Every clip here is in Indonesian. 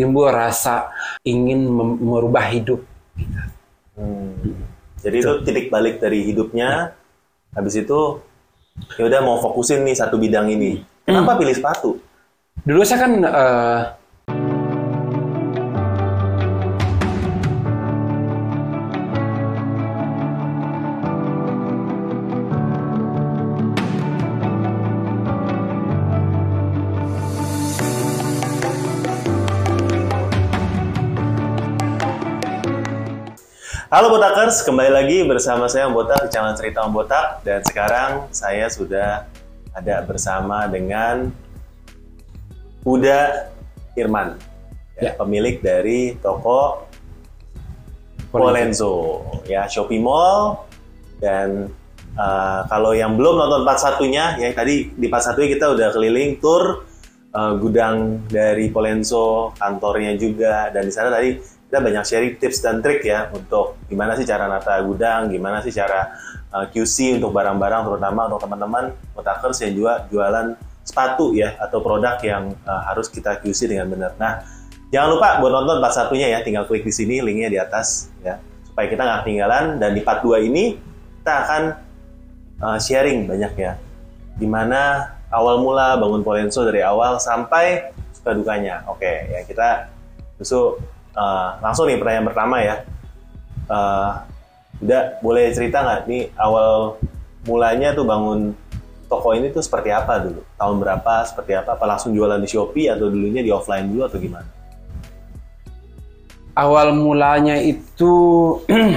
timbul rasa ingin merubah hidup. Hmm. Jadi itu titik balik dari hidupnya. Habis itu ya udah mau fokusin nih satu bidang ini. Kenapa pilih sepatu? Dulu saya kan eh, Halo Botakers, kembali lagi bersama saya Om Botak di channel Cerita Om Botak. Dan sekarang saya sudah ada bersama dengan Uda Irman, ya, Ya. pemilik dari toko Polenzo, ya Shopee Mall. Dan uh, kalau yang belum nonton part satunya, ya tadi di part satunya kita udah keliling tour uh, gudang dari Polenzo, kantornya juga dan di sana tadi kita banyak sharing tips dan trik ya untuk gimana sih cara nata gudang, gimana sih cara uh, QC untuk barang-barang terutama untuk teman-teman otakers yang juga jualan sepatu ya atau produk yang uh, harus kita QC dengan benar. Nah, jangan lupa buat nonton part satunya ya, tinggal klik di sini linknya di atas ya supaya kita nggak ketinggalan dan di part 2 ini kita akan uh, sharing banyak ya gimana awal mula bangun Polenso dari awal sampai suka dukanya. Oke, ya kita justru Uh, langsung nih pertanyaan pertama ya. Uh, udah boleh cerita nggak nih awal mulanya tuh bangun toko ini tuh seperti apa dulu? Tahun berapa? Seperti apa? Apa langsung jualan di Shopee atau dulunya di offline dulu atau gimana? awal mulanya itu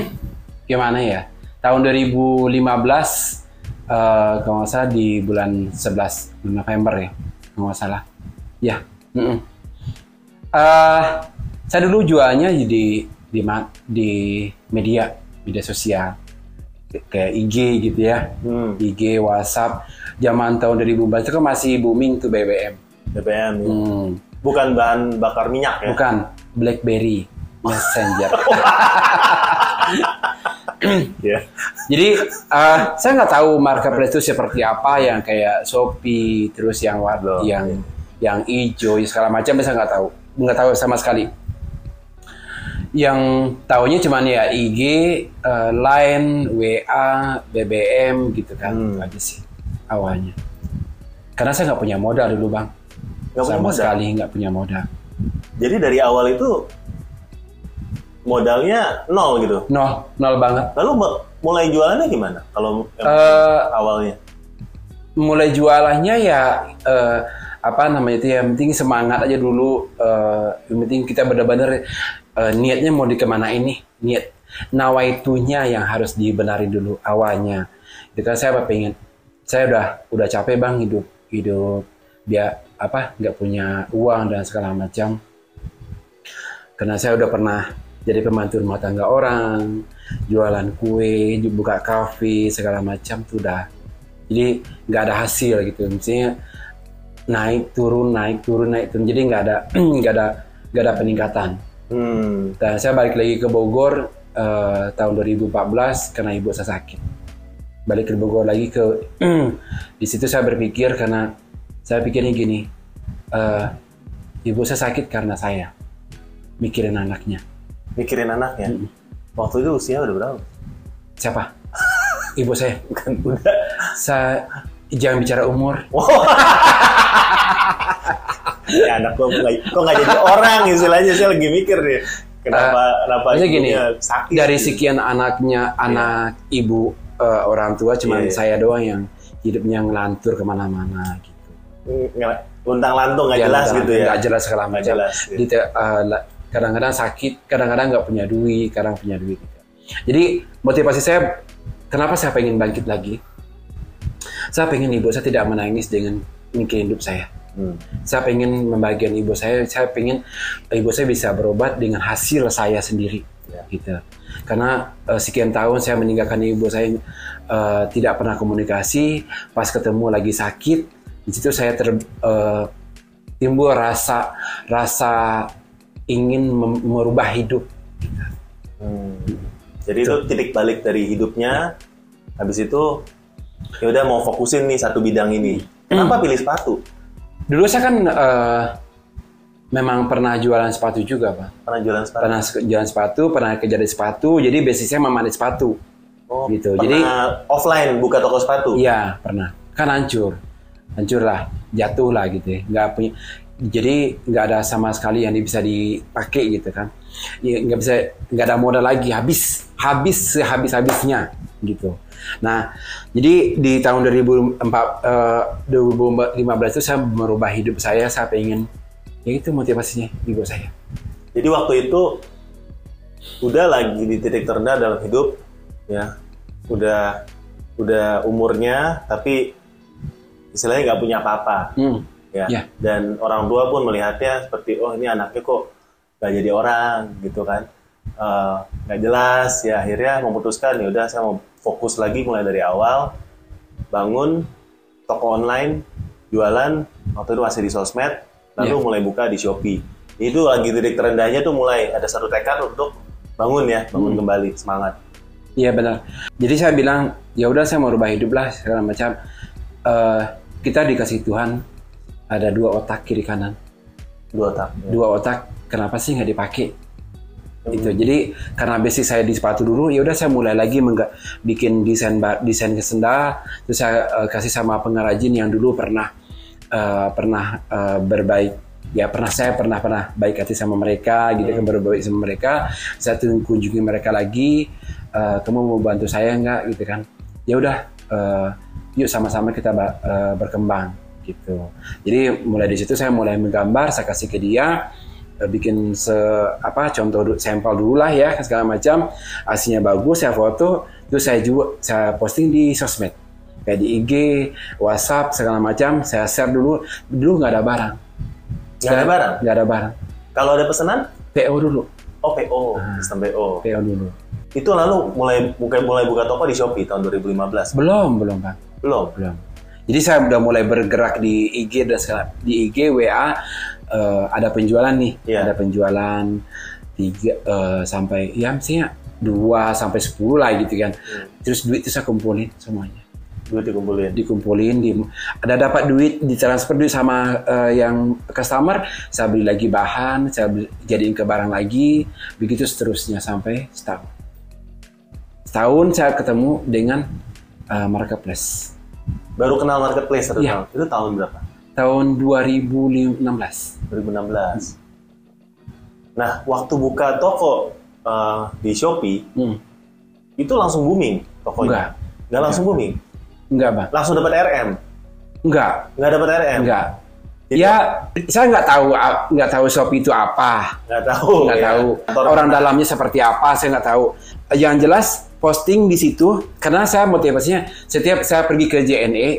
gimana ya? Tahun 2015 eh, kalau nggak salah di bulan 11 November ya, kalau nggak salah. Ya. mm-mm. Eh, saya dulu jualnya di di di media media sosial kayak IG gitu ya, Hmm, IG, WhatsApp. Zaman tahun 2015 itu kan masih booming tuh BBM. BBM. ya. Hmm, Bukan bahan bakar minyak ya? bukan BlackBerry Messenger. Ya. Jadi eh, saya nggak tahu marketplace itu seperti apa yang kayak Shopee, terus yang warna, yang yang hijau, segala macam saya nggak tahu, nggak tahu sama sekali. Yang tahunya cuma ya IG, eh, Line, WA, BBM gitu kan, Hmm. aja sih awalnya. Karena saya nggak punya modal dulu bang, punya sama modal? sekali nggak punya modal. Jadi dari awal itu modalnya nol gitu. Nol, nol banget. Lalu mu- mulai jualannya gimana? Kalau Eh, awalnya? mulai jualannya ya eh, apa namanya itu yang penting semangat aja dulu eh, yang penting kita benar-benar eh, niatnya mau dikemana ini? Niat nawaitunya yang harus dibenarin dulu awalnya. Itu kan saya apa pengen? Saya udah udah capek bang hidup hidup. Dia apa nggak punya uang dan segala macam. Karena saya udah pernah jadi pembantu rumah tangga orang jualan kue buka kafe segala macam tuh udah. Jadi nggak ada hasil gitu. Misalnya naik turun naik turun naik turun. Jadi nggak ada nggak ada nggak ada peningkatan Hmm. dan saya balik lagi ke Bogor eh, tahun 2014 karena ibu saya sakit balik ke Bogor lagi ke di situ saya berpikir karena saya pikirnya gini eh, ibu saya sakit karena saya mikirin anaknya Mikirin anaknya. Waktu itu usia udah berapa? siapa ibu saya Bukan udah. saya jangan bicara umur ya anak nggak kok nggak jadi orang istilahnya saya lagi mikir deh. Kenapa kenapa Maksudnya gini, sakit? dari sekian anaknya anak ibu eh, orang tua cuman Iya, iya. saya doang yang hidupnya ngelantur ke mana-mana gitu luntang lantung nggak Ya, jelas gitu ya. nggak jelas segala macam jelas, ya. Jadi, eh, la- kadang-kadang sakit kadang-kadang nggak punya duit kadang punya duit gitu. jadi motivasi saya kenapa saya pengen bangkit lagi saya pengen ibu saya tidak menangis dengan mikirin hidup saya Hmm. saya pengen membagian ibu saya saya pengen ibu saya bisa berobat dengan hasil saya sendiri Ya. gitu karena eh, sekian tahun saya meninggalkan ibu saya eh, tidak pernah komunikasi pas ketemu lagi sakit di situ saya ter eh, timbul rasa rasa ingin merubah hidup Hmm. Jadi itu titik balik dari hidupnya. Habis itu ya udah mau fokusin nih satu bidang ini. Kenapa pilih sepatu? Dulu saya kan eh, Memang pernah jualan sepatu juga, Bang. Pernah jualan sepatu? Pernah jualan sepatu, pernah kerja di sepatu. Jadi basicnya memang di sepatu. Oh, gitu. Pernah Jadi offline buka toko sepatu? Iya, pernah. Kan hancur. Hancur lah, jatuh lah gitu ya. Nggak punya jadi nggak ada sama sekali yang bisa dipakai gitu kan. Ya, nggak bisa nggak ada modal lagi, habis habis sehabis habisnya gitu. Nah, jadi di tahun 2004, eh, 2015 itu saya merubah hidup saya, saya pengen ya itu motivasinya di saya. Jadi waktu itu udah lagi di titik terendah dalam hidup, ya, udah udah umurnya, tapi istilahnya nggak punya apa-apa, Hmm. ya. Ya. Dan orang tua pun melihatnya seperti, oh ini anaknya kok nggak jadi orang, gitu kan, Eh, nggak jelas, ya. Akhirnya memutuskan, ya udah saya mau fokus lagi mulai dari awal, bangun toko online, jualan, waktu itu masih di sosmed, lalu Ya. mulai buka di Shopee. Itu lagi titik terendahnya tuh mulai ada satu tekad untuk bangun ya, bangun kembali semangat. Iya benar. Jadi saya bilang ya udah saya mau rubah hidup lah segala macam. Eh, kita dikasih Tuhan ada dua otak kiri kanan. Dua otak. Dua otak kenapa sih nggak dipakai? Itu. Jadi karena basic saya di sepatu dulu, ya udah saya mulai lagi mengga- bikin desain desain kesenda. Terus saya eh, kasih sama pengrajin yang dulu pernah eh, pernah eh, berbaik ya pernah saya pernah pernah baik hati sama mereka gitu kan berbaik sama mereka saya kunjungi mereka lagi eh, kamu mau bantu saya nggak gitu kan ya udah eh, yuk sama-sama kita eh, berkembang gitu jadi mulai di situ saya mulai menggambar saya kasih ke dia bikin se apa contoh sampel dulu lah ya segala macam hasilnya bagus saya foto terus saya juga saya posting di sosmed kayak di IG, WhatsApp segala macam saya share dulu dulu nggak ada barang Nggak ada barang? nggak ada barang Kalau ada pesanan, PO dulu oh PO, Ah. sistem PO. PO dulu Itu lalu mulai mulai mulai buka toko di Shopee tahun 2015. belum belum bang Belum. belum jadi saya udah mulai bergerak di IG dan segala di IG WA eh, ada penjualan nih Iya. ada penjualan tiga eh, sampai ya misalnya dua sampai sepuluh lah gitu kan terus duit itu saya kumpulin semuanya Duit dikumpulin. dikumpulin di ada dapat duit ditransfer duit sama eh, yang customer saya beli lagi bahan saya beli, jadiin ke barang lagi begitu seterusnya sampai setahun setahun saya ketemu dengan eh, marketplace Baru kenal marketplace satu Iya. tahun. Itu tahun berapa? Tahun 2016 2016. Nah, waktu buka toko eh, di Shopee hmm. itu langsung booming tokonya. Enggak. Nggak langsung booming. enggak bang Langsung dapat RM. enggak Nggak dapat RM. enggak Jadi- ya saya nggak tahu ah, nggak tahu Shopee itu apa Nggak tahu. nggak ya. tahu Kantor orang mana? dalamnya seperti apa saya nggak tahu yang jelas posting di situ karena saya motivasinya setiap saya pergi ke JNE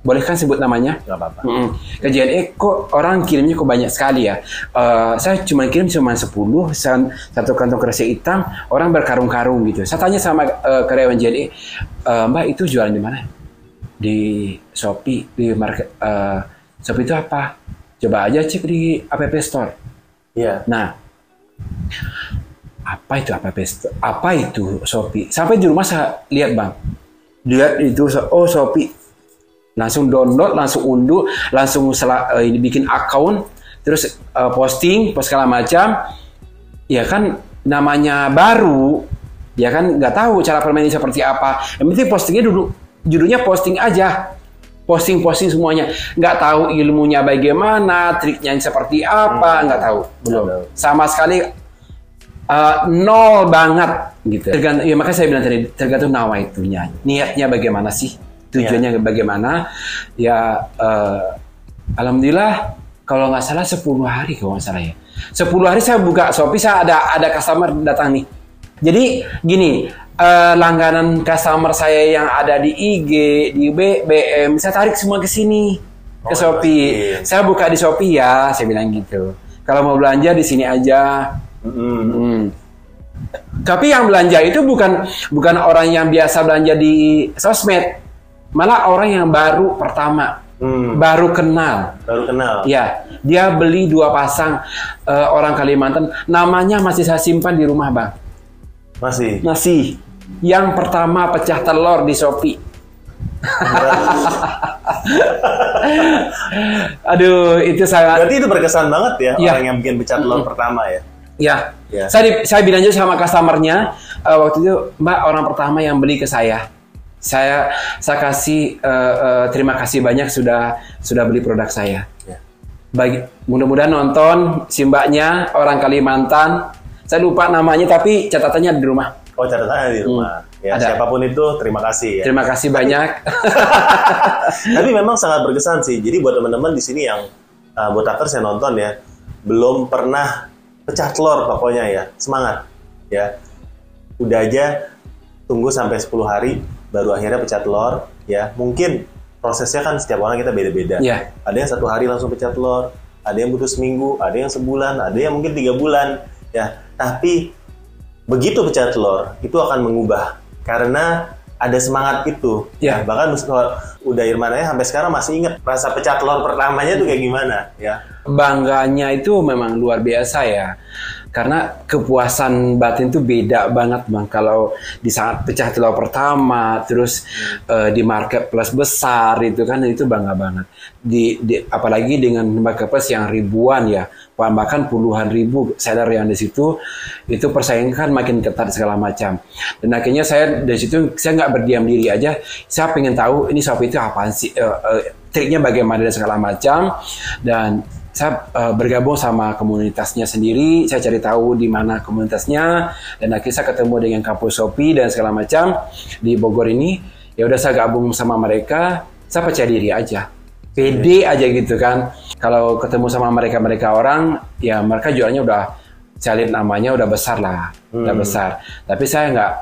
boleh kan sebut namanya Nggak apa-apa. Mm-mm. ke JNE kok orang kirimnya kok banyak sekali ya Eh, saya cuma kirim cuma 10 san- satu kantong keresek hitam orang berkarung-karung gitu saya tanya sama eh, karyawan JNE "Eh, mbak itu jualan di mana di Shopee di market eh, Shopee itu apa coba aja cek di App Store Iya. Nah, apa itu apa Store? Apa itu Shopee? Sampai di rumah saya lihat bang, lihat itu oh Shopee, langsung download, langsung unduh, langsung sela- eh, ini bikin account, terus eh, posting, post segala macam. Ya kan namanya baru, ya kan nggak tahu cara permainnya seperti apa. Yang penting postingnya dulu, judulnya posting aja. Posting-posting semuanya, nggak tahu ilmunya bagaimana, triknya seperti apa, nggak tahu, belum, sama sekali Uh, nol banget gitu. Tergantung, ya makanya saya bilang tadi tergantung nawaitunya, niatnya bagaimana sih, tujuannya bagaimana. Ya, uh, alhamdulillah kalau nggak salah 10 hari kalau nggak salah ya. 10 hari saya buka Shopee, saya ada ada customer datang nih. Jadi gini, uh, langganan customer saya yang ada di IG, di BBM, saya tarik semua ke sini Oh, ke Shopee. pasti. Saya buka di Shopee ya, saya bilang gitu. Kalau mau belanja di sini aja. Mm-mm. Hmm. Tapi yang belanja itu bukan bukan orang yang biasa belanja di sosmed, malah orang yang baru pertama, Hmm. baru kenal. Baru kenal. Ya, dia beli dua pasang eh, orang Kalimantan, namanya masih saya simpan di rumah bang. Masih. Masih. Yang pertama pecah telur di Shopee. Aduh, itu sangat Berarti itu berkesan banget ya Iya. orang yang bikin pecah telur pertama ya. Ya, Ya. saya di- saya bilang juga sama customernya eh, waktu itu Mbak orang pertama yang beli ke saya. Saya saya kasih eh, eh, terima kasih banyak sudah sudah beli produk saya. Ya. Bagi mudah-mudahan nonton si mbaknya orang Kalimantan. Saya lupa namanya tapi catatannya di rumah. Oh catatannya di rumah. Ya Hmm. Ada. siapa pun itu terima kasih ya. Terima kasih banyak. Tapi memang sangat berkesan sih. Jadi buat teman-teman di sini yang uh, buat akers yang nonton ya, belum pernah pecah telur pokoknya ya. Semangat ya. Udah aja tunggu sampai 10 hari baru akhirnya pecah telur ya. Mungkin prosesnya kan setiap orang kita beda-beda. Iya. Ada yang satu hari langsung pecah telur, ada yang butuh seminggu, ada yang sebulan, ada yang mungkin tiga bulan ya. Tapi begitu pecah telur itu akan mengubah karena ada semangat itu Ya. bahkan udah Irmananya sampai sekarang masih ingat rasa pecah telur pertamanya tuh kayak gimana ya bangganya itu memang luar biasa ya karena kepuasan batin itu beda banget bang. Kalau di saat pecah telur pertama terus eh, di marketplace besar itu kan itu bangga banget. Di, di- apalagi dengan marketplace yang ribuan ya. Bahkan puluhan ribu seller yang di situ itu persaingan kan makin ketat segala macam. Dan akhirnya saya dari situ saya nggak berdiam diri aja. Saya pengen tahu ini Shopee itu apaan sih? Eh, eh, triknya bagaimana dan segala macam. Dan saya eh, bergabung sama komunitasnya sendiri. Saya cari tahu di mana komunitasnya. Dan akhirnya saya ketemu dengan kampus Shopee dan segala macam di Bogor ini. Ya udah saya gabung sama mereka. Saya percaya diri aja. Pede aja gitu kan. Kalau ketemu sama mereka mereka orang ya mereka jualnya udah saya lihat namanya udah besar lah. Udah besar. Tapi saya nggak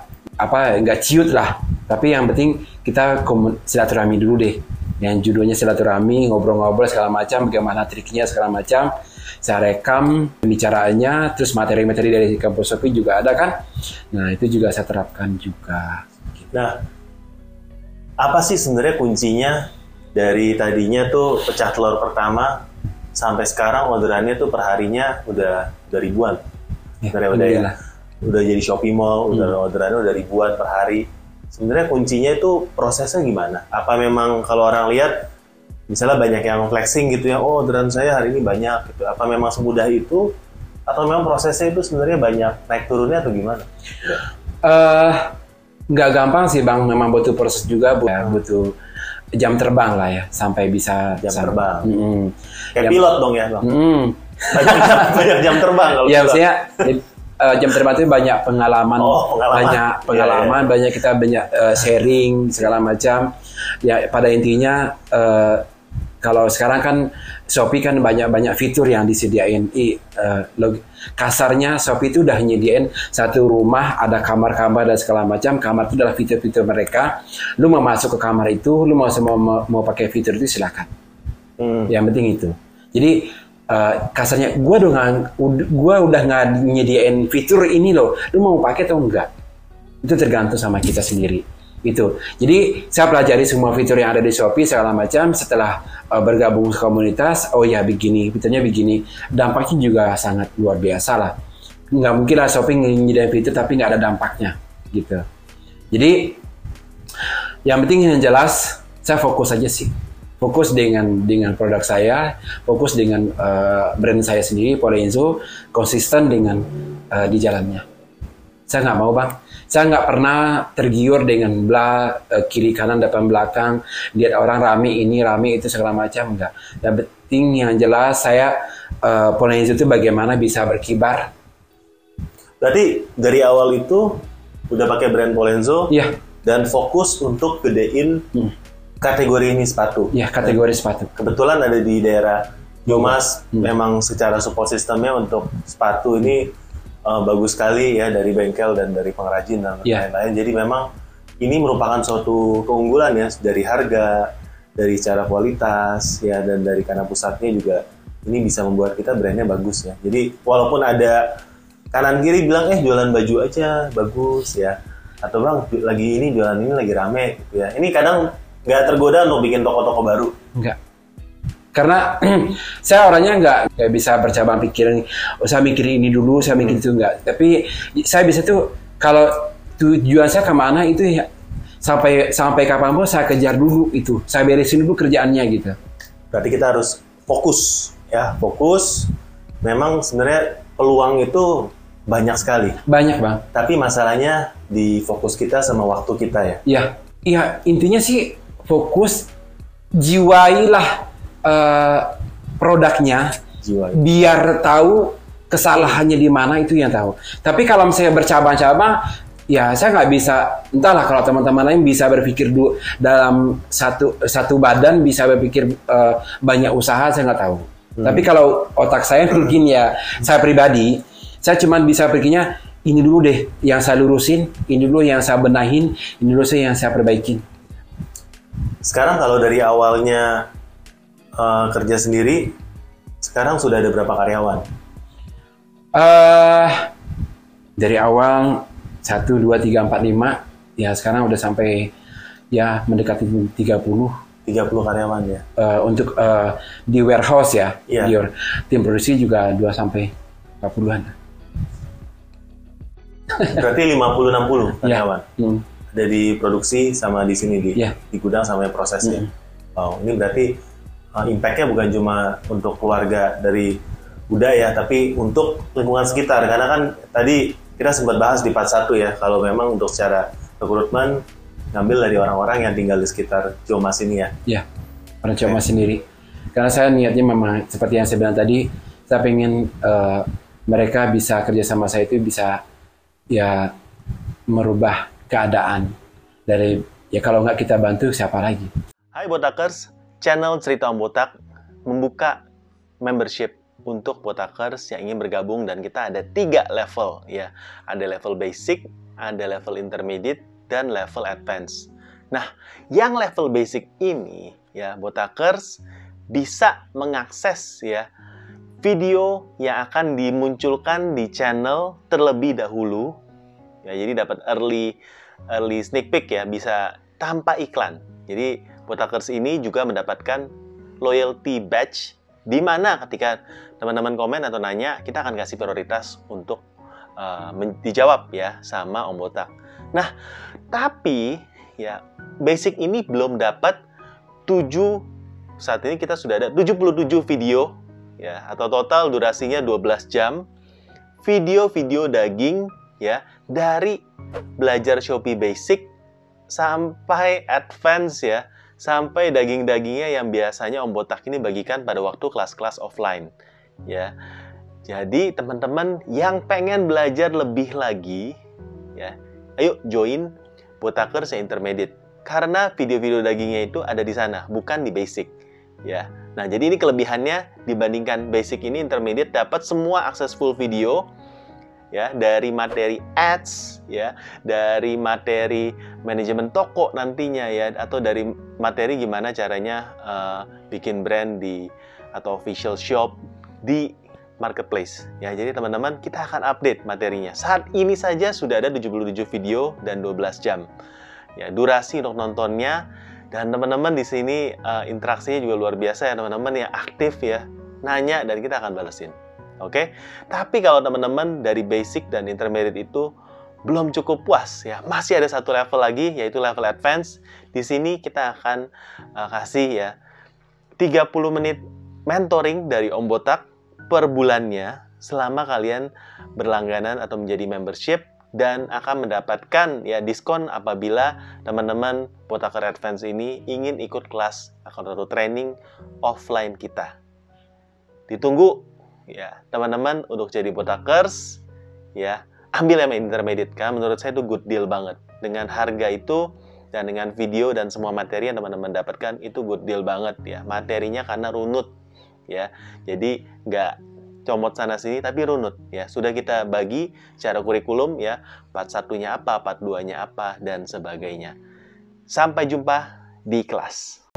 apa nggak ciut lah. Tapi yang penting kita silaturahmi dulu deh yang judulnya silaturahmi ngobrol-ngobrol segala macam bagaimana triknya segala macam. Saya rekam pembicaraannya terus materi-materi dari kampus Sopi juga ada kan? Nah itu juga saya terapkan juga. Nah apa sih sebenarnya kuncinya dari tadinya tuh pecah telur pertama sampai sekarang orderannya tuh perharinya udah udah ribuan? Ya, udah ya. udah jadi Shopee Mall, udah orderannya udah ribuan per hari. Sebenarnya kuncinya itu prosesnya gimana? Apa memang kalau orang lihat misalnya banyak yang flexing gitu ya, oh orderan saya hari ini banyak gitu. Apa memang semudah itu? Atau memang prosesnya itu sebenarnya banyak naik turunnya atau gimana? Eh, nggak gampang sih bang, memang butuh proses juga, bu- ya, butuh jam terbang lah ya sampai bisa Jam sampai- terbang. Mm-mm. Kayak Jam- pilot dong ya, Bang. Mm-mm. Banyak jam, banyak jam terbang kalau Ya. Eh, jam terbang itu banyak pengalaman, Oh, pengalaman. banyak Iya, pengalaman, banyak kita banyak eh, sharing segala macam. Ya pada intinya eh, kalau sekarang kan Shopee kan banyak-banyak fitur yang disediain. I, eh, log- kasarnya Shopee itu udah nyediain satu rumah ada kamar-kamar dan segala macam. Kamar itu adalah fitur-fitur mereka. Lu mau masuk ke kamar itu, lu mau mau, mau pakai fitur itu silakan. Hmm. Yang penting itu. Jadi eh, kasarnya gue udah gua udah nggak nyediain fitur ini loh. Lu mau pakai atau enggak? Itu tergantung sama kita sendiri. Itu. Jadi saya pelajari semua fitur yang ada di Shopee segala macam. Setelah eh, bergabung ke komunitas, oh ya begini, fiturnya begini. Dampaknya juga sangat luar biasa lah. Nggak mungkin lah Shopee nyediain fitur tapi nggak ada dampaknya gitu. Jadi yang penting yang jelas saya fokus aja sih fokus dengan dengan produk saya fokus dengan eh, brand saya sendiri Polenzo konsisten dengan eh, di jalannya. Saya nggak mau bang. Saya nggak pernah tergiur dengan bla eh, kiri kanan depan belakang. Lihat orang rame ini rame itu segala macam. Enggak yang penting yang jelas saya eh, Polenzo itu bagaimana bisa berkibar. Berarti dari awal itu udah pakai brand Polenzo Iya. dan fokus untuk gedein Hmm. Kategori ini sepatu. ya kategori sepatu. Kebetulan ada di daerah Yomas Hmm. memang secara support sistemnya untuk sepatu ini uh, bagus sekali ya dari bengkel dan dari pengrajin dan Iya. lain-lain. Jadi memang ini merupakan suatu keunggulan ya dari harga dari cara kualitas ya dan dari karena pusatnya juga ini bisa membuat kita brandnya bagus ya. Jadi walaupun ada kanan kiri bilang eh jualan baju aja bagus ya. Atau bang lagi ini jualan ini lagi rame gitu ya. Ini kadang nggak tergoda untuk bikin toko-toko baru Enggak. Karena saya orangnya nggak nggak bisa bercabang pikiran. Oh, saya mikirin ini dulu, saya mikirin itu enggak. Tapi saya bisa tuh kalau tujuan saya ke mana itu ya sampai sampai kapan pun saya kejar dulu itu saya beresin dulu kerjaannya gitu Berarti kita harus fokus ya, fokus. Memang sebenarnya peluang itu banyak sekali. banyak bang Tapi masalahnya di fokus kita sama waktu kita ya. ya iya intinya sih fokus jiwailah eh, produknya Jiwa. biar tahu kesalahannya di mana itu yang tahu. Tapi kalau misalnya bercabang-cabang, ya saya nggak bisa. Entahlah kalau teman-teman lain bisa berpikir du, dalam satu satu badan bisa berpikir eh, banyak usaha, saya nggak tahu. Tapi kalau otak saya mungkin ya saya pribadi, saya cuma bisa pikirnya ini dulu deh yang saya lurusin, ini dulu yang saya benahin, ini dulu sih yang saya perbaikin. Sekarang kalau dari awalnya eh, kerja sendiri, sekarang sudah ada berapa karyawan? eh dari awal 1, 2, 3, 4, 5 ya sekarang udah sampai ya mendekati 30 30 karyawan ya. Eh, untuk eh, di warehouse ya Iya. di tim produksi juga 2 sampai 40-an Berarti 50-60 ya karyawan. Hmm. Ada di produksi sama di sini di, Iya. di gudang sama yang prosesnya. Wow, ini berarti uh, impact-nya bukan cuma untuk keluarga dari budaya, tapi untuk lingkungan sekitar. Karena kan tadi kita sempat bahas di part 1 ya, kalau memang untuk secara rekrutmen ngambil dari orang-orang yang tinggal di sekitar Jomas ini ya. ya orang cuma sendiri karena saya niatnya memang seperti yang saya bilang tadi saya pengen eh, mereka bisa kerja sama saya itu bisa ya merubah keadaan dari ya kalau nggak kita bantu siapa lagi Hai Botakers, channel Cerita Om Botak membuka membership untuk Botakers yang ingin bergabung dan kita ada tiga level ya. Ada level basic, ada level intermediate, dan level advance. Nah, yang level basic ini ya Botakers bisa mengakses ya video yang akan dimunculkan di channel terlebih dahulu. Ya, jadi dapat early early sneak peek ya, bisa tanpa iklan. Jadi Botakers ini juga mendapatkan loyalty badge di mana ketika teman-teman komen atau nanya, kita akan kasih prioritas untuk uh, dijawab ya sama Om Botak. Nah, tapi ya basic ini belum dapat 7 saat ini kita sudah ada 77 video ya atau total durasinya 12 jam video-video daging ya dari belajar Shopee basic sampai advance ya sampai daging-dagingnya yang biasanya Om Botak ini bagikan pada waktu kelas-kelas offline ya. Jadi teman-teman yang pengen belajar lebih lagi ya, ayo join Botakers intermediate karena video-video dagingnya itu ada di sana, bukan di basic ya. Nah, jadi ini kelebihannya dibandingkan basic ini intermediate dapat semua akses full video ya dari materi ads ya dari materi manajemen toko nantinya ya atau dari materi gimana caranya uh, bikin brand di atau official shop di marketplace. Ya jadi teman-teman kita akan update materinya. Saat ini saja sudah ada 77 video dan 12 jam. Ya durasi untuk nontonnya. Dan teman-teman di sini uh, interaksinya juga luar biasa ya teman-teman yang aktif ya. Nanya dan kita akan balesin Oke, tapi kalau teman-teman dari basic dan intermediate itu belum cukup puas ya, masih ada satu level lagi yaitu level advance. Di sini kita akan uh, kasih ya 30 menit mentoring dari Om Botak per bulannya selama kalian berlangganan atau menjadi membership dan akan mendapatkan ya diskon apabila teman-teman Botaker Advance ini ingin ikut kelas atau training offline kita. Ditunggu ya teman-teman untuk jadi botakers ya ambil yang intermediate kan menurut saya itu good deal banget. Dengan harga itu dan dengan video dan semua materi yang teman-teman dapatkan itu good deal banget ya. Materinya karena runut ya. Jadi nggak comot sana sini tapi runut ya. Sudah kita bagi secara kurikulum ya part satunya apa part duanya apa dan sebagainya. Sampai jumpa di kelas